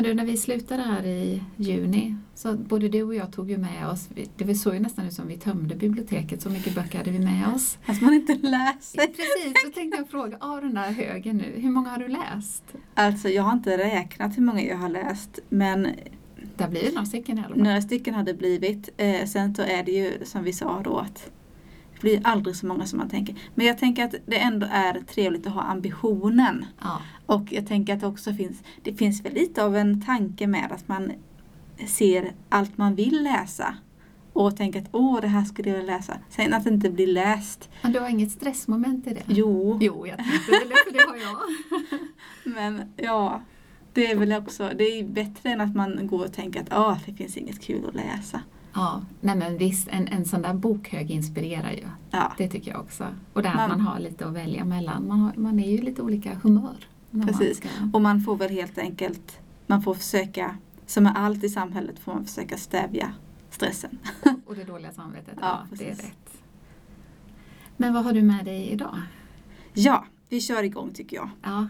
Men du, när vi slutade här i juni, så både du och jag tog ju med oss, det såg ju nästan ut som vi tömde biblioteket, så mycket böcker hade vi med oss. Fast man inte läser. Precis, så tänkte jag fråga, av den där högen nu, hur många har du läst? Alltså jag har inte räknat hur många jag har läst, men det har blivit några stycken i alla fall. Några stycken har det blivit. Eh, sen så är det ju som vi sa då att blir aldrig så många som man tänker. Men jag tänker att det ändå är trevligt att ha ambitionen. Ja. Och jag tänker att det också finns, det finns väl lite av en tanke med att man ser allt man vill läsa och tänker att åh, det här skulle jag vilja läsa. Sen att det inte blir läst. Men du har inget stressmoment i det? Jo. Jo, jag tänkte det, för det har jag. Men ja, det är väl också, det är bättre än att man går och tänker att åh, det finns inget kul att läsa. Ja, nej men visst, en, en sån där bokhög inspirerar ju. Ja. Det tycker jag också. Och där man, man har lite att välja mellan. Man, har, man är ju lite olika humör. Precis, ska... och man får väl helt enkelt, man får försöka, som med allt i samhället, får man försöka stävja stressen. Och det dåliga samvetet, ja, ja det är rätt. Men vad har du med dig idag? Ja, vi kör igång tycker jag. Ja.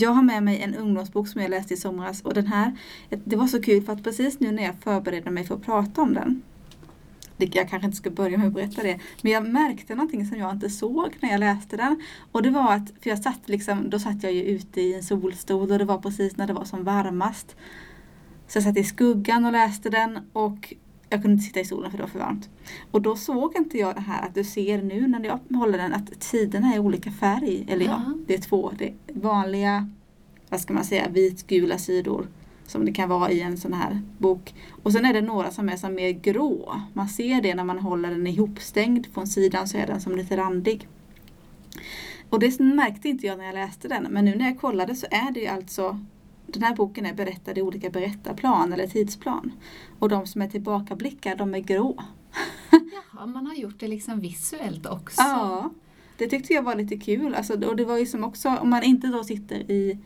Jag har med mig en ungdomsbok som jag läste i somras och den här, det var så kul för att precis nu när jag förbereder mig för att prata om den jag kanske inte ska börja med att berätta det. Men jag märkte någonting som jag inte såg när jag läste den. Och det var att, för jag satt liksom, då satt jag ju ute i en solstol och det var precis när det var som varmast. Så jag satt i skuggan och läste den och jag kunde inte sitta i solen för det var för varmt. Och då såg inte jag det här att du ser nu när jag håller den att tiderna är olika färg. Eller ja, ja det är två. Det är vanliga, vad ska man säga, vitgula sidor som det kan vara i en sån här bok. Och sen är det några som är som mer grå. Man ser det när man håller den ihopstängd från sidan så är den som lite randig. Och det märkte inte jag när jag läste den men nu när jag kollade så är det ju alltså den här boken är berättad i olika berättarplan eller tidsplan. Och de som är tillbakablickar de är grå. Jaha, man har gjort det liksom visuellt också. Ja, det tyckte jag var lite kul. Alltså, och det var ju som också, om man inte då sitter i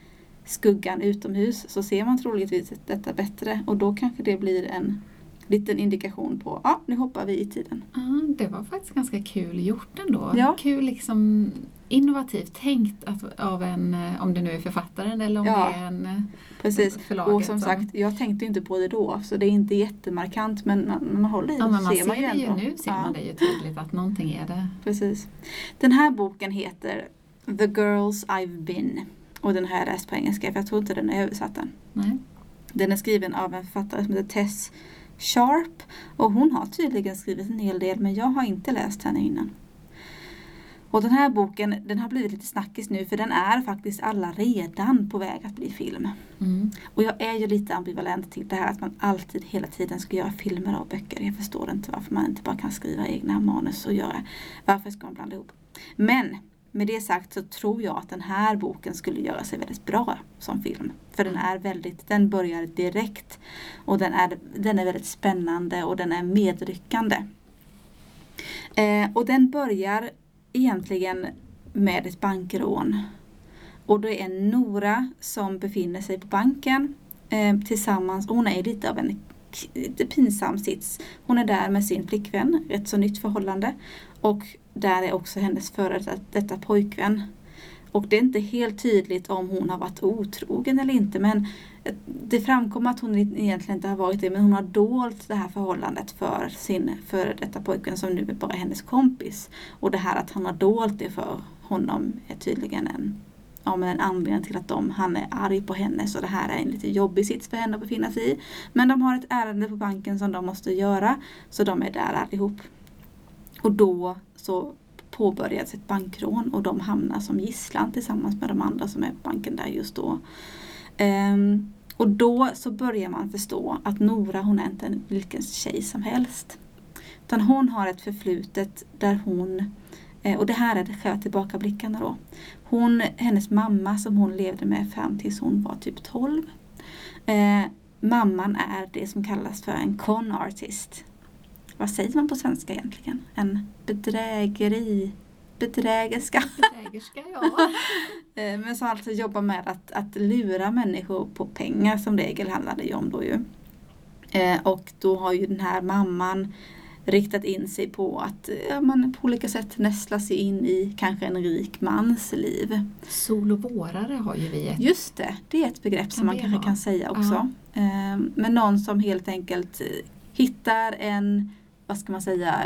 skuggan utomhus så ser man troligtvis detta bättre och då kanske det blir en liten indikation på ja, nu hoppar vi i tiden. Ja, det var faktiskt ganska kul gjort ändå. Ja. Kul liksom innovativt tänkt att, av en, om det nu är författaren eller om ja, det är en Precis, och som sagt jag tänkte inte på det då så det är inte jättemarkant men när man håller i ja, det man ser man ju ändå. Nu ser ja. man det ju tydligt att någonting är det. Precis. Den här boken heter The Girls I've Been och den har jag läst på engelska för jag tror inte den är översatt än. Nej. Den är skriven av en författare som heter Tess Sharp och hon har tydligen skrivit en hel del men jag har inte läst henne innan. Och den här boken den har blivit lite snackis nu för den är faktiskt alla redan på väg att bli film. Mm. Och jag är ju lite ambivalent till det här att man alltid hela tiden ska göra filmer och böcker. Jag förstår inte varför man inte bara kan skriva egna manus och göra. Varför ska man blanda ihop? Men med det sagt så tror jag att den här boken skulle göra sig väldigt bra som film. För den är väldigt, den börjar direkt och den är, den är väldigt spännande och den är medryckande. Eh, och den börjar egentligen med ett bankrån. Och det är Nora som befinner sig på banken eh, tillsammans, hon är lite av en lite pinsam sits. Hon är där med sin flickvän, ett så nytt förhållande. Och där är också hennes före detta pojkvän. Och det är inte helt tydligt om hon har varit otrogen eller inte men det framkommer att hon egentligen inte har varit det men hon har dolt det här förhållandet för sin före detta pojkvän som nu är bara hennes kompis. Och det här att han har dolt det för honom är tydligen en, ja, men en anledning till att de, han är arg på henne så det här är en lite jobbig sits för henne att befinna sig i. Men de har ett ärende på banken som de måste göra så de är där allihop. Och då så påbörjas ett bankrån och de hamnar som gisslan tillsammans med de andra som är på banken där just då. Um, och då så börjar man förstå att Nora hon är inte vilken tjej som helst. Utan hon har ett förflutet där hon, eh, och det här är själva tillbakablickarna då. Hon, hennes mamma som hon levde med fram tills hon var typ 12. Eh, mamman är det som kallas för en con artist. Vad säger man på svenska egentligen? En bedrägeri bedrägerska. Bedrägerska, ja. Eh, men som alltså jobbar med att, att lura människor på pengar som regel handlar det ju om då ju. Eh, och då har ju den här mamman riktat in sig på att ja, man på olika sätt nästla sig in i kanske en rik mans liv. Sol och vårare har ju vi. Ett. Just det, det är ett begrepp som man kanske ha? kan säga också. Ja. Eh, men någon som helt enkelt hittar en, vad ska man säga,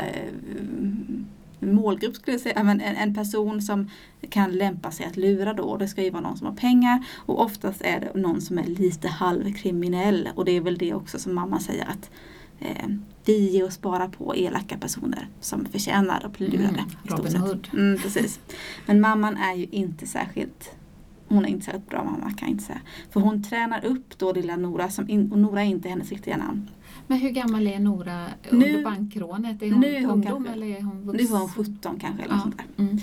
målgrupp skulle jag säga, men en, en, person som kan lämpa sig att lura då. Det ska ju vara någon som har pengar och oftast är det någon som är lite halvkriminell och det är väl det också som mamma säger att eh, vi ger oss bara på elaka personer som förtjänar att bli lurade. Mm, Robin Hood. Mm, precis. Men mamman är ju inte särskilt hon är inte särskilt bra mamma kan jag inte säga. För hon tränar upp då lilla Nora, som in, och Nora är inte hennes riktiga namn. Men hur gammal är Nora under nu, bankrånet? Är hon nu är hon ungdom kanske, eller är hon vuxen? Nu är hon 17 kanske eller ja. sånt där. Mm.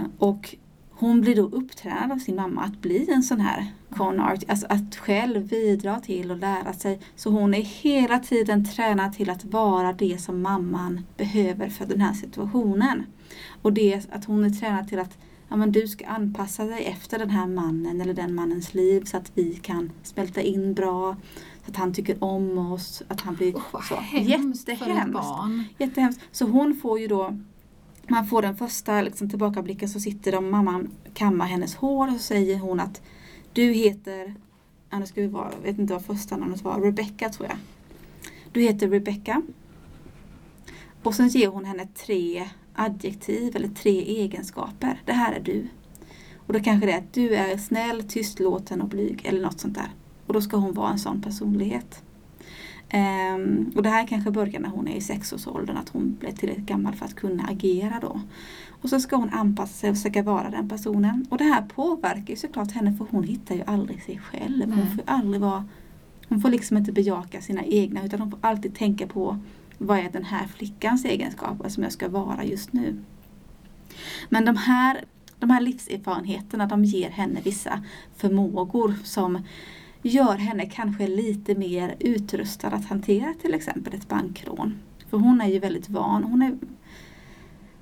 Eh, och hon blir då upptränad av sin mamma att bli en sån här con art, alltså att själv bidra till och lära sig. Så hon är hela tiden tränad till att vara det som mamman behöver för den här situationen. Och det att hon är tränad till att ja, men du ska anpassa dig efter den här mannen eller den mannens liv så att vi kan smälta in bra. Så att han tycker om oss. Att han blir oh, så. Hemskt Jättehemskt. Barn. Jättehemskt. Så hon får ju då man får den första liksom, tillbakablicken så sitter de, mamman kammar hennes hår och så säger hon att du heter, ja, det ska vi vara, jag vet inte vad första namnet var, Rebecca tror jag. Du heter Rebecca. Och sen ger hon henne tre adjektiv eller tre egenskaper. Det här är du. Och då kanske det är att du är snäll, tystlåten och blyg eller något sånt där. Och då ska hon vara en sån personlighet. Um, och det här kanske börjar när hon är i sexårsåldern, att hon blir tillräckligt gammal för att kunna agera då. Och så ska hon anpassa sig och försöka vara den personen. Och det här påverkar ju såklart henne för hon hittar ju aldrig sig själv. Hon får aldrig vara Hon får liksom inte bejaka sina egna utan hon får alltid tänka på vad är den här flickans egenskaper som jag ska vara just nu. Men de här, de här livserfarenheterna de ger henne vissa förmågor som gör henne kanske lite mer utrustad att hantera till exempel ett bankrån. För hon är ju väldigt van. Hon, är,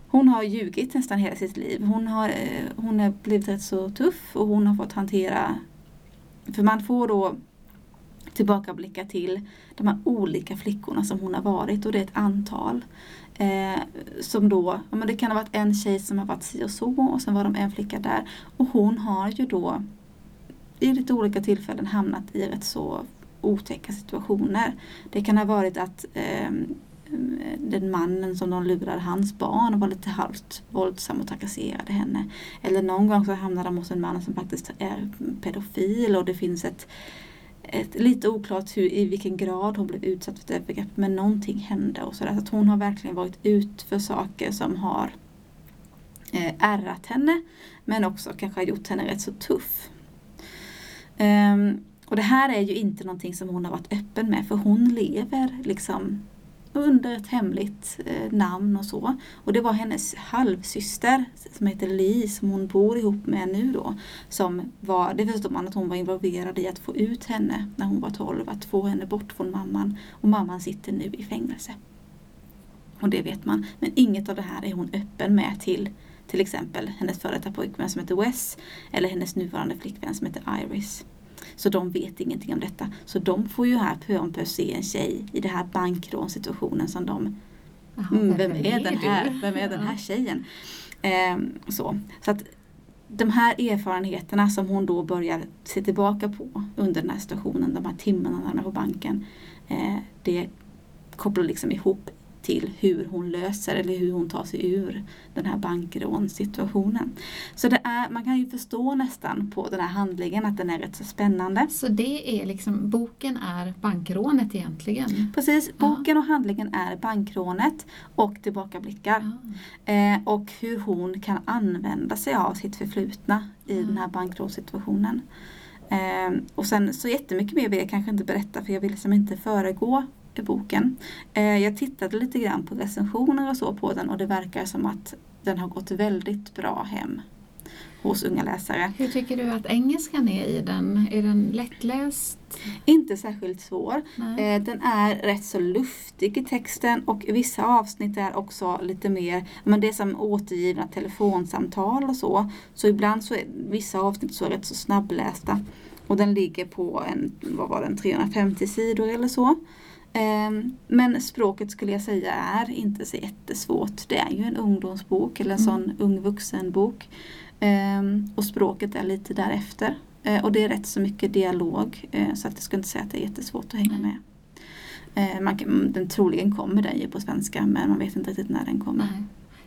hon har ljugit nästan hela sitt liv. Hon har, eh, hon har blivit rätt så tuff och hon har fått hantera för man får då tillbakablicka till de här olika flickorna som hon har varit och det är ett antal. Eh, som då, ja, men det kan ha varit en tjej som har varit si och så och sen var de en flicka där. Och hon har ju då i lite olika tillfällen hamnat i rätt så otäcka situationer. Det kan ha varit att eh, den mannen som de lurade, hans barn var lite halvt våldsam och trakasserade henne. Eller någon gång så hamnade de hos en man som faktiskt är pedofil och det finns ett ett, lite oklart hur, i vilken grad hon blev utsatt för ett övergrepp men någonting hände och sådär. Så att hon har verkligen varit ut för saker som har eh, ärrat henne men också kanske har gjort henne rätt så tuff. Um, och det här är ju inte någonting som hon har varit öppen med för hon lever liksom under ett hemligt eh, namn och så. Och det var hennes halvsyster som heter Li som hon bor ihop med nu då. Som var, det förstår man att hon var involverad i att få ut henne när hon var 12. Att få henne bort från mamman. Och mamman sitter nu i fängelse. Och det vet man. Men inget av det här är hon öppen med till till exempel hennes före detta pojkvän som heter Wes eller hennes nuvarande flickvän som heter Iris. Så de vet ingenting om detta. Så de får ju här pö om pö se en tjej i den här bankrånsituationen som de Aha, mm, vem, är, den här? Vem är den här tjejen? Eh, så. så att de här erfarenheterna som hon då börjar se tillbaka på under den här situationen, de här timmarna när hon är på banken. Eh, det kopplar liksom ihop till hur hon löser eller hur hon tar sig ur den här bankrånsituationen. Så det är, man kan ju förstå nästan på den här handlingen att den är rätt så spännande. Så det är liksom, boken är bankrånet egentligen? Precis, boken och handlingen är bankrånet och tillbakablickar. Eh, och hur hon kan använda sig av sitt förflutna i den här bankrånsituationen. Eh, och sen så jättemycket mer vill jag kanske inte berätta för jag vill liksom inte föregå boken. Eh, jag tittade lite grann på recensioner och så på den och det verkar som att den har gått väldigt bra hem hos unga läsare. Hur tycker du att engelskan är i den? Är den lättläst? Inte särskilt svår. Nej. Eh, Den är rätt så luftig i texten och vissa avsnitt är också lite mer, men det är som återgivna telefonsamtal och så. Så ibland så är vissa avsnitt så rätt så snabblästa. Och den ligger på en, vad var den, 350 sidor eller så. Ehm, Men språket skulle jag säga är inte så jättesvårt. Det är ju en ungdomsbok eller en Mm. sån ung vuxenbok. Ehm, Och språket är lite därefter. Eh, Och det är rätt så mycket dialog eh, så att jag skulle inte säga att det är jättesvårt att hänga med. Eh, Man kan, den troligen kommer den ju på svenska men man vet inte riktigt när den kommer. Nej.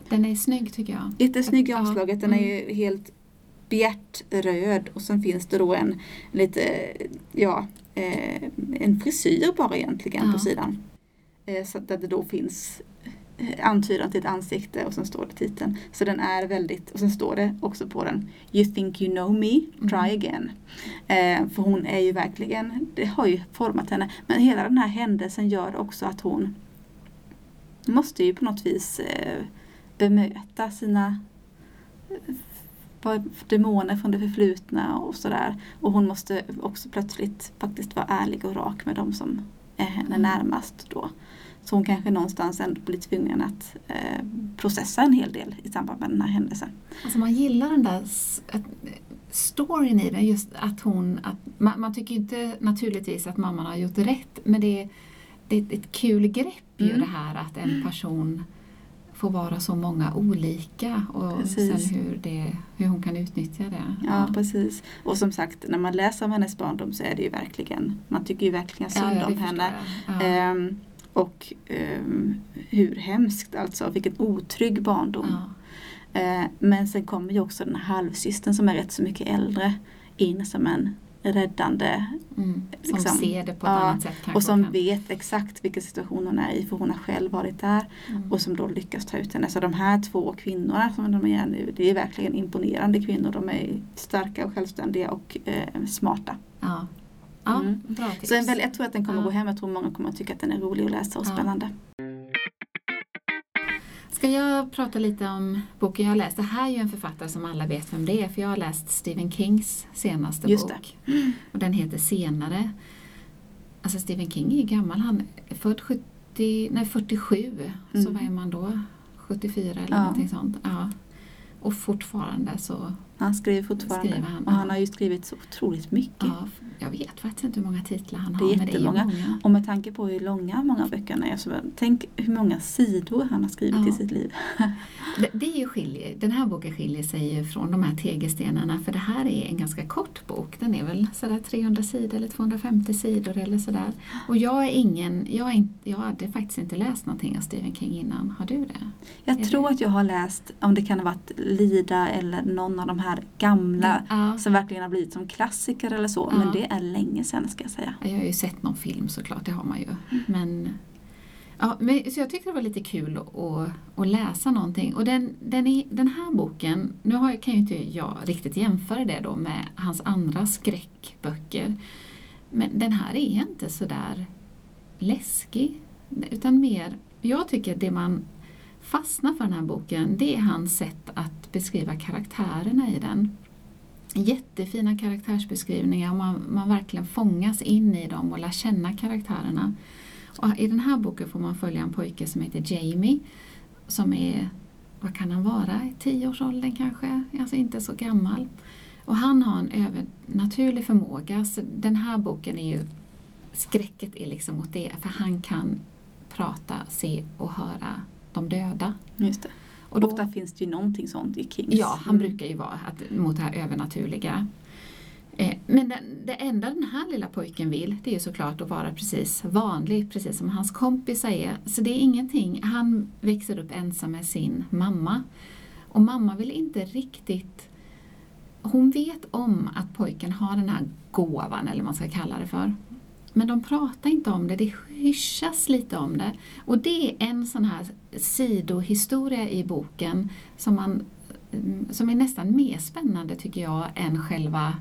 Den är snygg tycker jag. Jättesnygg i omslaget, den är mm. ju helt bjärtröd och sen finns det då en lite, ja, eh, en frisyr bara egentligen Ja. på sidan. Eh, så att där det då finns eh, antydan till ett ansikte och sen står det titeln. Så den är väldigt, och sen står det också på den You think you know me, try Mm. again. Eh, för hon är ju verkligen, det har ju format henne. Men hela den här händelsen gör också att hon måste ju på något vis bemöta sina vad- demoner från det förflutna och sådär. Och hon måste också plötsligt faktiskt vara ärlig och rak med de som är henne Mm. närmast då. Så hon kanske någonstans ändå blir tvungen att eh, processa en hel del i samband med den här händelsen. Alltså man gillar den där storyn i den, just att hon, att, man, man tycker inte naturligtvis att mamman har gjort rätt men det är, det är ett, ett kul grepp ju Mm. det här att en person får vara så många olika och Precis. sen hur, det, hur hon kan utnyttja det. Ja, precis. Och som sagt, när man läser om hennes barndom så är det ju verkligen, man tycker ju verkligen synd ja, om henne. Ja. Ehm, och ehm, hur hemskt alltså, vilken otrygg barndom. Ja. Eh, men sen kommer ju också den här halvsystern som är rätt så mycket äldre in som en räddande Mm. Som liksom, ser det på ett ja, annat sätt och som vet exakt vilken situation hon är i för hon har själv varit där Mm. och som då lyckas ta ut henne. Så de här två kvinnorna som de är nu, det är verkligen imponerande kvinnor. De är starka och självständiga och eh, smarta. Ja, ja Mm. bra tips. Så en väl, jag tror att den kommer Ja. gå hem. Jag tror många kommer att tycka att den är rolig att läsa och Ja. spännande. Ska jag prata lite om boken jag har läst? Det här är ju en författare som alla vet vem det är för jag har läst Stephen Kings senaste Just bok. Och den heter Senare. Alltså Stephen King är ju gammal, han är född 70, nej 47, så Mm. vad är man då? 74 eller Ja. någonting sånt. Ja. Och fortfarande så, Han skriver fortfarande. Skriver han, och han har ju skrivit så otroligt mycket. ja, jag vet faktiskt inte hur många titlar han Det är har, men det är jättemånga. många. Och med tanke på hur långa många böckerna är så tänk hur många sidor han har skrivit Ja. i sitt liv. Det, det är ju skiljer, den här boken skiljer sig ju från de här tegelstenarna för det här är en ganska kort bok. Den är väl sådär 300 sidor eller 250 sidor eller sådär. Och jag är ingen, jag, är inte, jag hade faktiskt inte läst någonting av Stephen King innan. Har du det? Jag Är tror det- att jag har läst, om det kan ha varit Lida eller någon av de här gamla Ja. som verkligen har blivit som klassiker eller så. Ja. Men det är länge sedan ska jag säga. Jag har ju sett någon film såklart, det har man ju. Men, ja, men, så jag tyckte det var lite kul att, att, läsa någonting. Och den, den, är, den här boken, nu har, kan ju inte jag riktigt jämföra det då med hans andra skräckböcker. Men den här är inte sådär läskig. Utan mer, jag tycker det man fastnar för den här boken, det är hans sätt att beskriva karaktärerna i den jättefina karaktärsbeskrivningar och man, man verkligen fångas in i dem och lär känna karaktärerna. Och I den här boken får man följa en pojke som heter Jamie som är, vad kan han vara, i tioårsåldern kanske, alltså inte så gammal. Och han har en övernaturlig förmåga, så den här boken är ju, skräcket är liksom mot det, för han kan prata, se och höra de döda. Just det. Och då- Ofta finns det ju någonting sånt i Kings. Ja, han Mm. brukar ju vara att, mot det här övernaturliga. Eh, men den, det enda den här lilla pojken vill, det är ju såklart att vara precis vanlig, precis som hans kompisar är. Så det är ingenting, han växer upp ensam med sin mamma. Och mamma vill inte riktigt hon vet om att pojken har den här gåvan, eller vad man ska kalla det för. Men de pratar inte om det, det hyschas lite om det. Och det är en sån här sidohistoria i boken som, man, mm, som är nästan mer spännande tycker jag än själva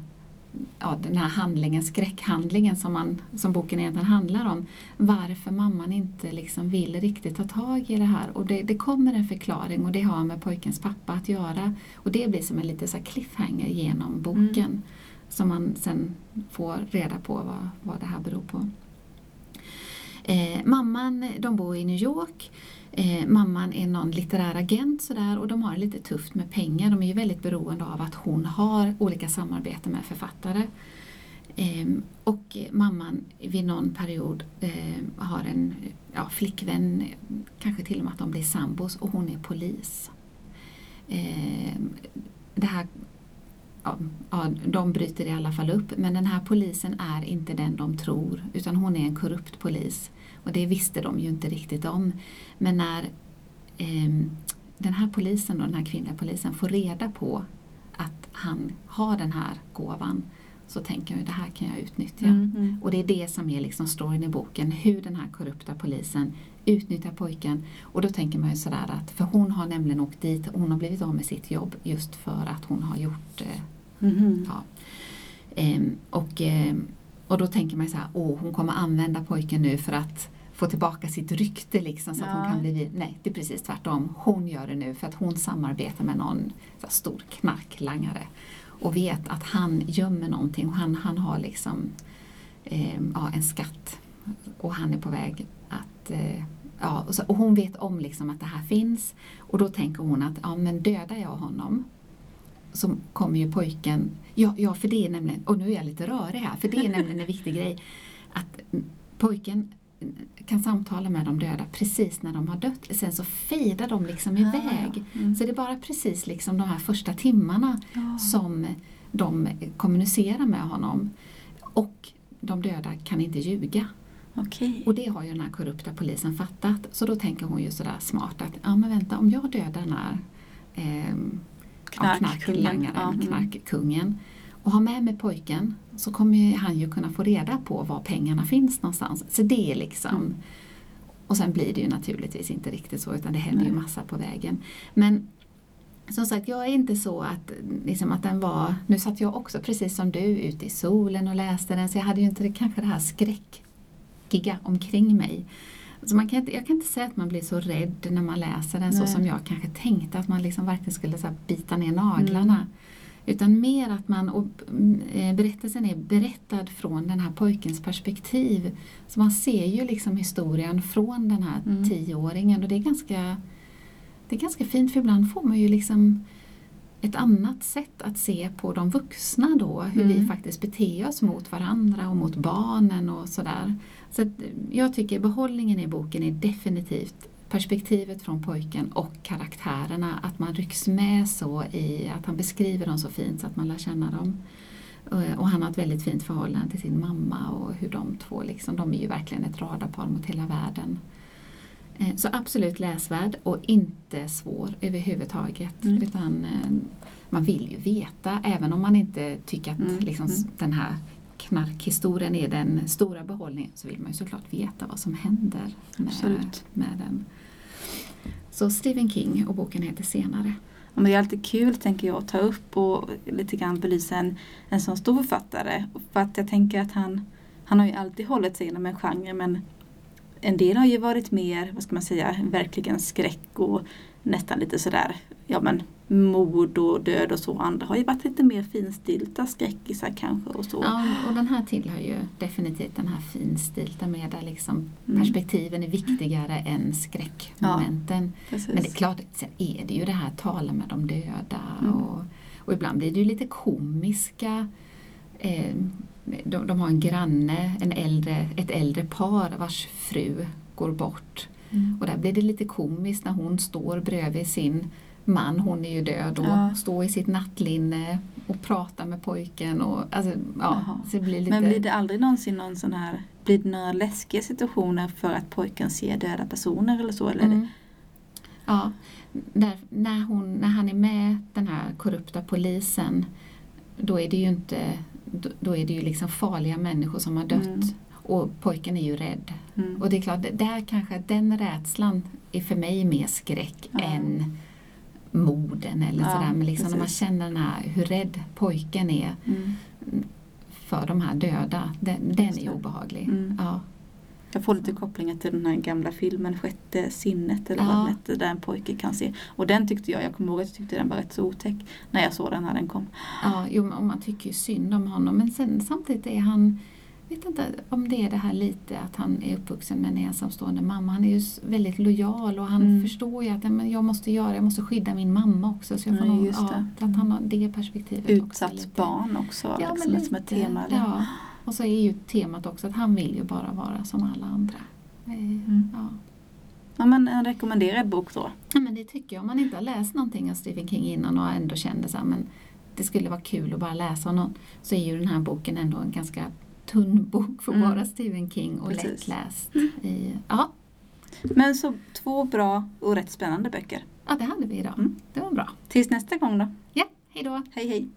ja, den här handlingen, skräckhandlingen som, man, som boken egentligen handlar om. Varför mamman inte liksom vill riktigt ta tag i det här. Och det, det kommer en förklaring och det har med pojkens pappa att göra. Och det blir som en liten så cliffhanger genom boken. Mm. Som man sen får reda på vad, vad det här beror på. Eh, mamman, de bor i New York. Eh, mamman är någon litterär agent sådär och de har det lite tufft med pengar. De är ju väldigt beroende av att hon har olika samarbeten med författare. Eh, och mamman vid någon period eh, har en ja, flickvän, kanske till och med att de blir sambos och hon är polis. Ehm, det här Ja, ja, de bryter i alla fall upp men den här polisen är inte den de tror utan hon är en korrupt polis. Och det visste de ju inte riktigt om. Men när eh, den här polisen, då, den här kvinnliga polisen, får reda på att han har den här gåvan så tänker jag det här kan jag utnyttja. Mm, mm. Och det är det som är liksom storyn i boken, hur den här korrupta polisen utnyttjar pojken. Och då tänker man ju sådär att, för hon har nämligen åkt dit, hon har blivit av med sitt jobb just för att hon har gjort mm. ja. Ehm, och, eh, och då tänker man så här, åh hon kommer använda pojken nu för att få tillbaka sitt rykte liksom, så ja. att hon kan bli... Nej, det är precis tvärtom. Hon gör det nu för att hon samarbetar med någon så stor knarklangare och vet att han gömmer någonting och han, han har liksom eh, ja, en skatt och han är på väg att eh, Ja, och, så, och, hon vet om liksom att det här finns och då tänker hon att ja, men dödar jag honom så kommer ju pojken, ja, ja för det är nämligen, och nu är jag lite rörig här, för det är nämligen en viktig grej, att pojken kan samtala med de döda precis när de har dött. Sen så fejdar de liksom iväg. Mm. Så det är bara precis liksom de här första timmarna ja. som de kommunicerar med honom. Och de döda kan inte ljuga. Okay. Och det har ju den här korrupta polisen fattat. Så då tänker hon ju sådär smart att, ja men vänta om jag dödar den här eh, knarklangaren, ja, mm. knarkkungen och har med mig pojken så kommer han ju kunna få reda på var pengarna finns någonstans. Så det är liksom mm. Och sen blir det ju naturligtvis inte riktigt så utan det händer Nej. ju massa på vägen. Men som sagt, jag är inte så att, liksom att den var... Nu satt jag också precis som du ute i solen och läste den så jag hade ju inte det, kanske det här skräckiga omkring mig. Så man kan inte, jag kan inte säga att man blir så rädd när man läser den Nej. så som jag kanske tänkte att man liksom verkligen skulle så bita ner naglarna. Mm. Utan mer att man, och eh, berättelsen är berättad från den här pojkens perspektiv. Så man ser ju liksom historien från den här mm. tioåringen och det är ganska det är ganska fint för ibland får man ju liksom ett annat sätt att se på de vuxna då, hur mm. vi faktiskt beter oss mot varandra och mot barnen och sådär. Så jag tycker behållningen i boken är definitivt perspektivet från pojken och karaktärerna, att man rycks med så i att han beskriver dem så fint så att man lär känna dem. Eh, och han har ett väldigt fint förhållande till sin mamma och hur de två, liksom, de är ju verkligen ett radarpar mot hela världen. Eh, så absolut läsvärd och inte svår överhuvudtaget. Mm. Utan eh, man vill ju veta, även om man inte tycker att mm. Liksom, mm. den här knarkhistorien är den stora behållningen så vill man ju såklart veta vad som händer med, med den. Så Stephen King och boken heter Senare. Men det är alltid kul tänker jag att ta upp och lite grann belysa en, en sån stor författare. För att jag tänker att han, han har ju alltid hållit sig inom en genre men en del har ju varit mer, vad ska man säga, verkligen skräck och nästan lite sådär, ja men mord och död och så. Andra har ju varit lite mer finstilta skräckisar kanske och så. Ja, och den här tillhör ju definitivt den här finstilta med där liksom mm. perspektiven är viktigare än skräckmomenten. Ja, Men det är klart, sen är det ju det här tala med de döda mm. och, och ibland blir det ju lite komiska eh, de, de, har en granne, en äldre, ett äldre par vars fru går bort. Mm. Och där blir det lite komiskt när hon står bredvid sin man, hon är ju död, och ja. står i sitt nattlinne och pratar med pojken. Och, alltså, ja, så det blir lite... Men blir det aldrig någonsin någon sån här, blir det några läskiga situationer för att pojken ser döda personer eller så? Eller mm. Ja, där, när, hon, när han är med den här korrupta polisen då är det ju inte då, då är det ju liksom farliga människor som har dött. Mm. Och pojken är ju rädd. Mm. Och det är klart, där kanske den rädslan är för mig mer skräck ja. än morden eller ja, sådär. Men liksom när man känner den här, hur rädd pojken är. Mm. för de här döda, den, den är obehaglig. Mm. Ja. Jag får lite kopplingar till den här gamla filmen Sjätte sinnet eller Ja. vad den hette, där en pojke kan se. Och den tyckte jag, jag kommer ihåg att jag tyckte den var rätt så otäck när jag såg den när den kom. Ja, jo, och man tycker ju synd om honom men sen, samtidigt är han vet inte om det är det här lite att han är uppvuxen med en ensamstående mamma. Han är ju väldigt lojal och han Mm. förstår ju att "Nej, men jag måste göra, jag måste skydda min mamma också. Så jag får just ja, det. att han har det perspektivet också. Utsatt lite. barn också, Ja, liksom, men som ett lite, tema. Ja. Och så är ju temat också att han vill ju bara vara som alla andra. Eh, Mm. Ja. Ja, men en rekommenderad bok då. Ja, men det tycker jag. Om man inte har läst någonting av Stephen King innan och ändå kände så här, men det skulle vara kul att bara läsa någon, så är ju den här boken ändå en ganska tunn bok för Mm. bara Stephen King och Precis. lättläst. I, ja, Men så två bra och rätt spännande böcker. ja, det hade vi idag. Mm. Det var bra. Tills nästa gång då. Ja, hej då! Hej hej!